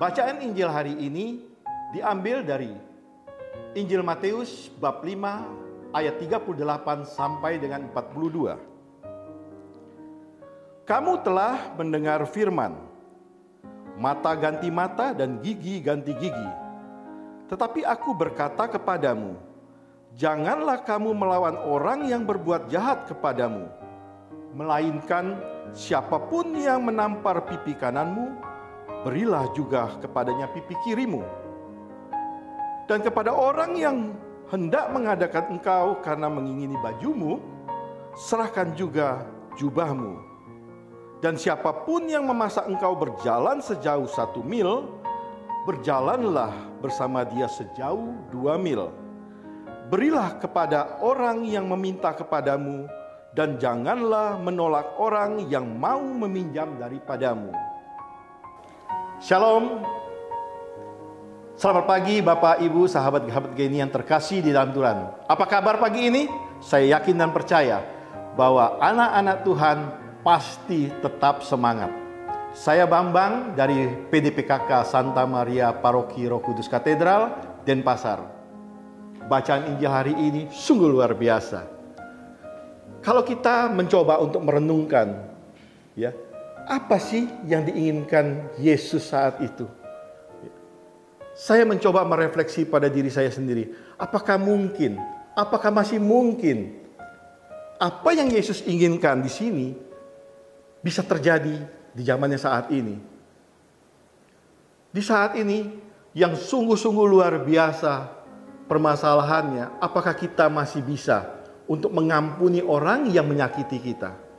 Bacaan Injil hari ini diambil dari Injil Matius bab 5 ayat 38 sampai dengan 42. Kamu telah mendengar firman, mata ganti mata dan gigi ganti gigi. Tetapi aku berkata kepadamu, janganlah kamu melawan orang yang berbuat jahat kepadamu, melainkan siapa pun yang menampar pipi kananmu, berilah juga kepadanya pipi kirimu. Dan kepada orang yang hendak mengadakan engkau karena mengingini bajumu, serahkan juga jubahmu. Dan siapa pun yang memasak engkau berjalan sejauh satu mil, berjalanlah bersama dia sejauh dua mil. Berilah kepada orang yang meminta kepadamu, dan janganlah menolak orang yang mau meminjam daripadamu. Shalom. Selamat pagi Bapak, Ibu, sahabat-sahabat geni yang terkasih di dalam Tuhan. Apa kabar pagi ini? Saya yakin dan percaya bahwa anak-anak Tuhan pasti tetap semangat. Saya Bambang dari PDPKK Santa Maria Paroki Roh Kudus Katedral, Denpasar. Bacaan Injil hari ini sungguh luar biasa. Kalau kita mencoba untuk merenungkan, ya, apa sih yang diinginkan Yesus saat itu? Saya mencoba merefleksi pada diri saya sendiri. Apakah mungkin? Apakah masih mungkin apa yang Yesus inginkan di sini bisa terjadi di zamannya saat ini? Di saat ini yang sungguh-sungguh luar biasa permasalahannya, apakah kita masih bisa untuk mengampuni orang yang menyakiti kita?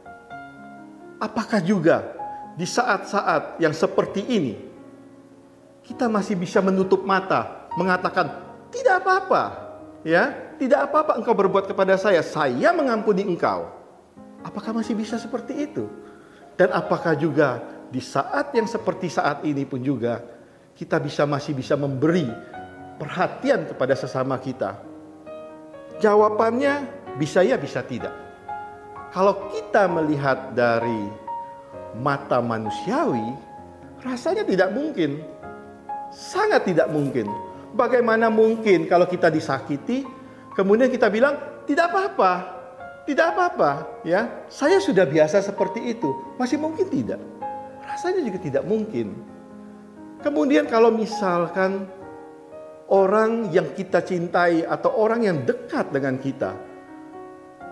Apakah juga di saat-saat yang seperti ini kita masih bisa menutup mata, mengatakan tidak apa-apa, ya, tidak apa-apa engkau berbuat kepada saya, saya mengampuni engkau. Apakah masih bisa seperti itu? Dan apakah juga di saat yang seperti saat ini pun juga kita bisa masih bisa memberi perhatian kepada sesama kita? Jawabannya bisa ya, bisa tidak. Kalau kita melihat dari mata manusiawi, rasanya tidak mungkin Sangat tidak mungkin. Bagaimana mungkin kalau kita disakiti, kemudian kita bilang tidak apa-apa, tidak apa-apa, ya. Saya sudah biasa seperti itu. Masih mungkin tidak? Rasanya juga tidak mungkin. Kemudian kalau misalkan orang yang kita cintai atau orang yang dekat dengan kita,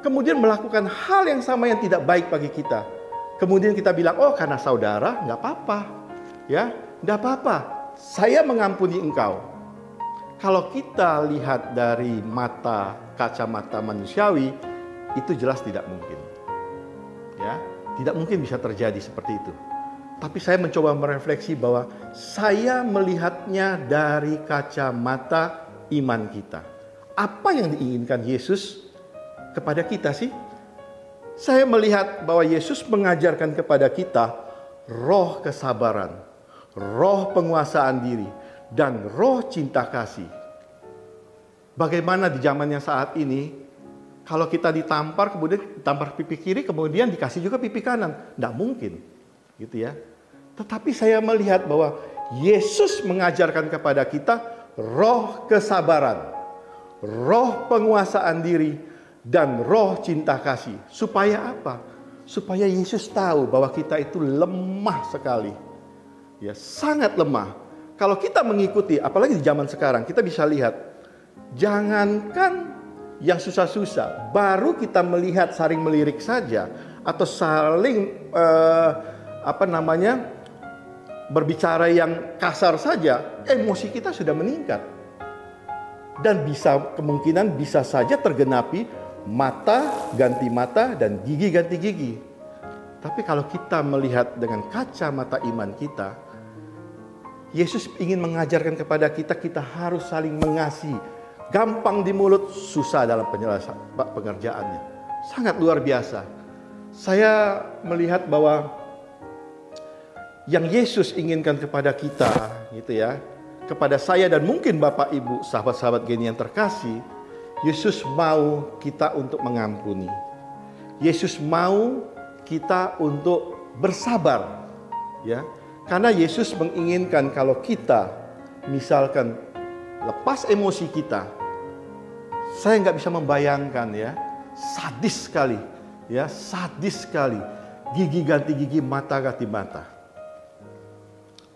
kemudian melakukan hal yang sama yang tidak baik bagi kita, kemudian kita bilang, oh karena saudara nggak apa-apa, ya, nggak apa-apa saya mengampuni engkau. Kalau kita lihat dari mata kacamata manusiawi, itu jelas tidak mungkin. Ya, tidak mungkin bisa terjadi seperti itu. Tapi saya mencoba merefleksi bahwa saya melihatnya dari kacamata iman kita. Apa yang diinginkan Yesus kepada kita sih? Saya melihat bahwa Yesus mengajarkan kepada kita roh kesabaran, roh penguasaan diri, dan roh cinta kasih. Bagaimana di zaman yang saat ini, kalau kita ditampar, kemudian ditampar pipi kiri, kemudian dikasih juga pipi kanan. Tidak mungkin, gitu ya. Tetapi saya melihat bahwa Yesus mengajarkan kepada kita roh kesabaran, roh penguasaan diri, dan roh cinta kasih. Supaya apa? Supaya Yesus tahu bahwa kita itu lemah sekali ya sangat lemah. Kalau kita mengikuti, apalagi di zaman sekarang, kita bisa lihat, jangankan yang susah-susah, baru kita melihat saling melirik saja atau saling eh, apa namanya berbicara yang kasar saja, emosi kita sudah meningkat dan bisa kemungkinan bisa saja tergenapi mata ganti mata dan gigi ganti gigi. Tapi kalau kita melihat dengan kacamata iman kita, Yesus ingin mengajarkan kepada kita, kita harus saling mengasihi. Gampang di mulut, susah dalam penyelesaian pengerjaannya. Sangat luar biasa. Saya melihat bahwa yang Yesus inginkan kepada kita, gitu ya, kepada saya dan mungkin Bapak Ibu, sahabat-sahabat geni yang terkasih, Yesus mau kita untuk mengampuni. Yesus mau kita untuk bersabar, ya Karena Yesus menginginkan kalau kita misalkan lepas emosi kita, saya nggak bisa membayangkan ya, sadis sekali, ya sadis sekali, gigi ganti gigi, mata ganti mata.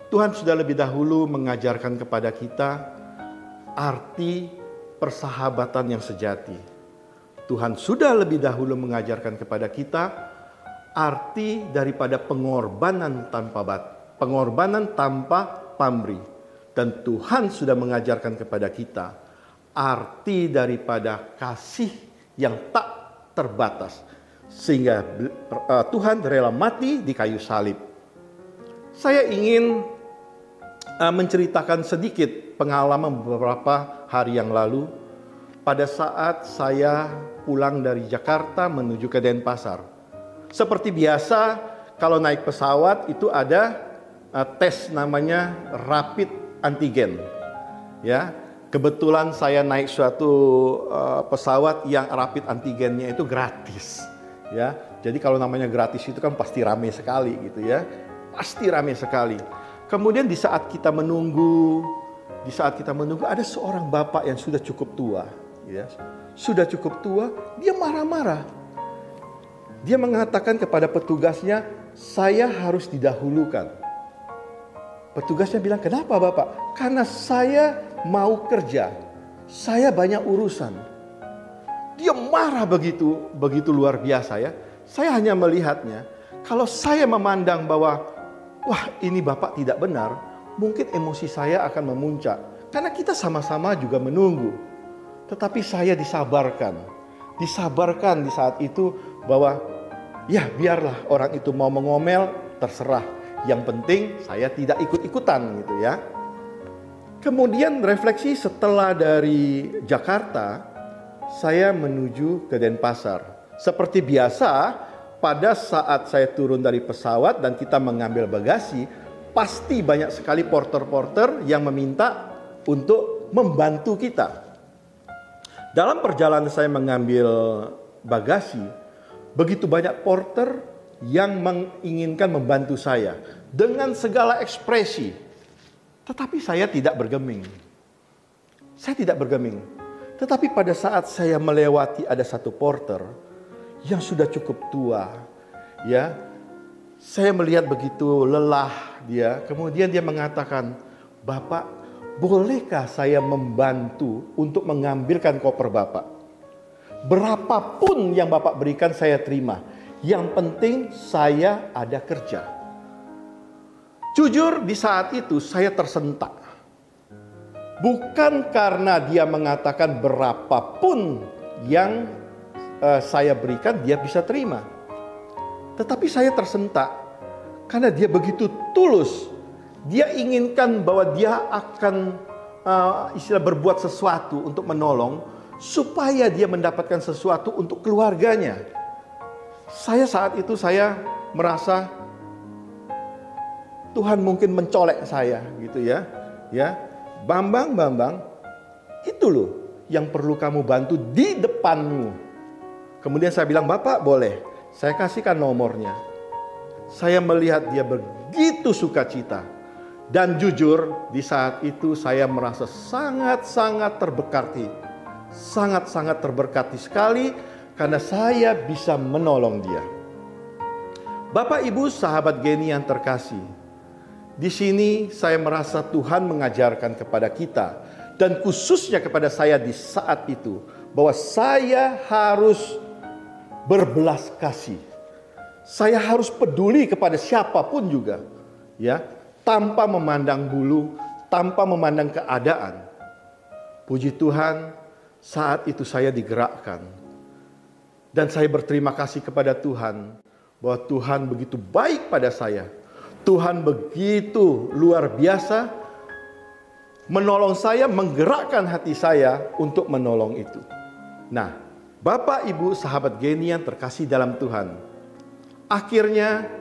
Tuhan sudah lebih dahulu mengajarkan kepada kita arti persahabatan yang sejati. Tuhan sudah lebih dahulu mengajarkan kepada kita arti daripada pengorbanan tanpa bat, pengorbanan tanpa pamrih. Dan Tuhan sudah mengajarkan kepada kita arti daripada kasih yang tak terbatas. Sehingga uh, Tuhan rela mati di kayu salib. Saya ingin uh, menceritakan sedikit pengalaman beberapa hari yang lalu pada saat saya pulang dari Jakarta menuju ke Denpasar. Seperti biasa, kalau naik pesawat itu ada uh, tes namanya rapid antigen. Ya, kebetulan saya naik suatu uh, pesawat yang rapid antigennya itu gratis. Ya, jadi kalau namanya gratis itu kan pasti ramai sekali gitu ya, pasti ramai sekali. Kemudian di saat kita menunggu, di saat kita menunggu ada seorang bapak yang sudah cukup tua, ya, sudah cukup tua, dia marah-marah. Dia mengatakan kepada petugasnya, saya harus didahulukan. Petugasnya bilang, kenapa Bapak? Karena saya mau kerja, saya banyak urusan. Dia marah begitu, begitu luar biasa ya. Saya hanya melihatnya, kalau saya memandang bahwa, wah ini Bapak tidak benar, mungkin emosi saya akan memuncak. Karena kita sama-sama juga menunggu tetapi saya disabarkan. Disabarkan di saat itu bahwa ya biarlah orang itu mau mengomel terserah. Yang penting saya tidak ikut-ikutan gitu ya. Kemudian refleksi setelah dari Jakarta, saya menuju ke Denpasar. Seperti biasa, pada saat saya turun dari pesawat dan kita mengambil bagasi, pasti banyak sekali porter-porter yang meminta untuk membantu kita. Dalam perjalanan saya mengambil bagasi, begitu banyak porter yang menginginkan membantu saya dengan segala ekspresi. Tetapi saya tidak bergeming. Saya tidak bergeming. Tetapi pada saat saya melewati ada satu porter yang sudah cukup tua, ya, saya melihat begitu lelah dia. Kemudian dia mengatakan, "Bapak, bolehkah saya membantu untuk mengambilkan koper Bapak? Berapapun yang Bapak berikan saya terima. Yang penting saya ada kerja. Jujur di saat itu saya tersentak. Bukan karena dia mengatakan berapapun yang uh, saya berikan dia bisa terima. Tetapi saya tersentak karena dia begitu tulus dia inginkan bahwa dia akan uh, istilah berbuat sesuatu untuk menolong supaya dia mendapatkan sesuatu untuk keluarganya. Saya saat itu saya merasa Tuhan mungkin mencolek saya gitu ya. Ya. Bambang, Bambang, itu loh yang perlu kamu bantu di depanmu. Kemudian saya bilang, "Bapak, boleh. Saya kasihkan nomornya." Saya melihat dia begitu sukacita dan jujur, di saat itu saya merasa sangat-sangat terberkati. Sangat-sangat terberkati sekali karena saya bisa menolong dia. Bapak Ibu sahabat Geni yang terkasih, di sini saya merasa Tuhan mengajarkan kepada kita dan khususnya kepada saya di saat itu bahwa saya harus berbelas kasih. Saya harus peduli kepada siapa pun juga, ya tanpa memandang bulu, tanpa memandang keadaan. Puji Tuhan, saat itu saya digerakkan. Dan saya berterima kasih kepada Tuhan bahwa Tuhan begitu baik pada saya. Tuhan begitu luar biasa menolong saya, menggerakkan hati saya untuk menolong itu. Nah, Bapak, Ibu, sahabat Genian terkasih dalam Tuhan. Akhirnya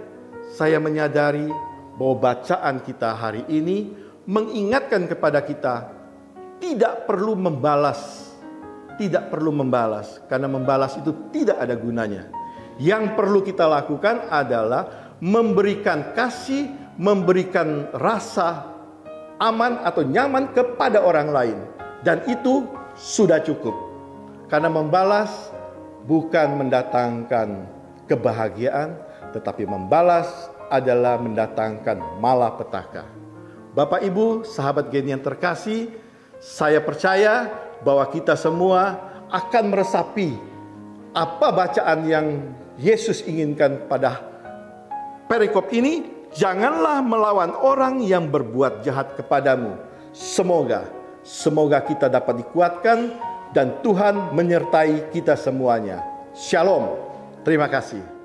saya menyadari bahwa bacaan kita hari ini mengingatkan kepada kita tidak perlu membalas, tidak perlu membalas karena membalas itu tidak ada gunanya. Yang perlu kita lakukan adalah memberikan kasih memberikan rasa aman atau nyaman kepada orang lain. Dan itu sudah cukup. Karena membalas bukan mendatangkan kebahagiaan, tetapi membalas adalah mendatangkan malapetaka. Bapak Ibu, sahabat geni yang terkasih, saya percaya bahwa kita semua akan meresapi apa bacaan yang Yesus inginkan pada perikop ini. Janganlah melawan orang yang berbuat jahat kepadamu. Semoga, semoga kita dapat dikuatkan dan Tuhan menyertai kita semuanya. Shalom. Terima kasih.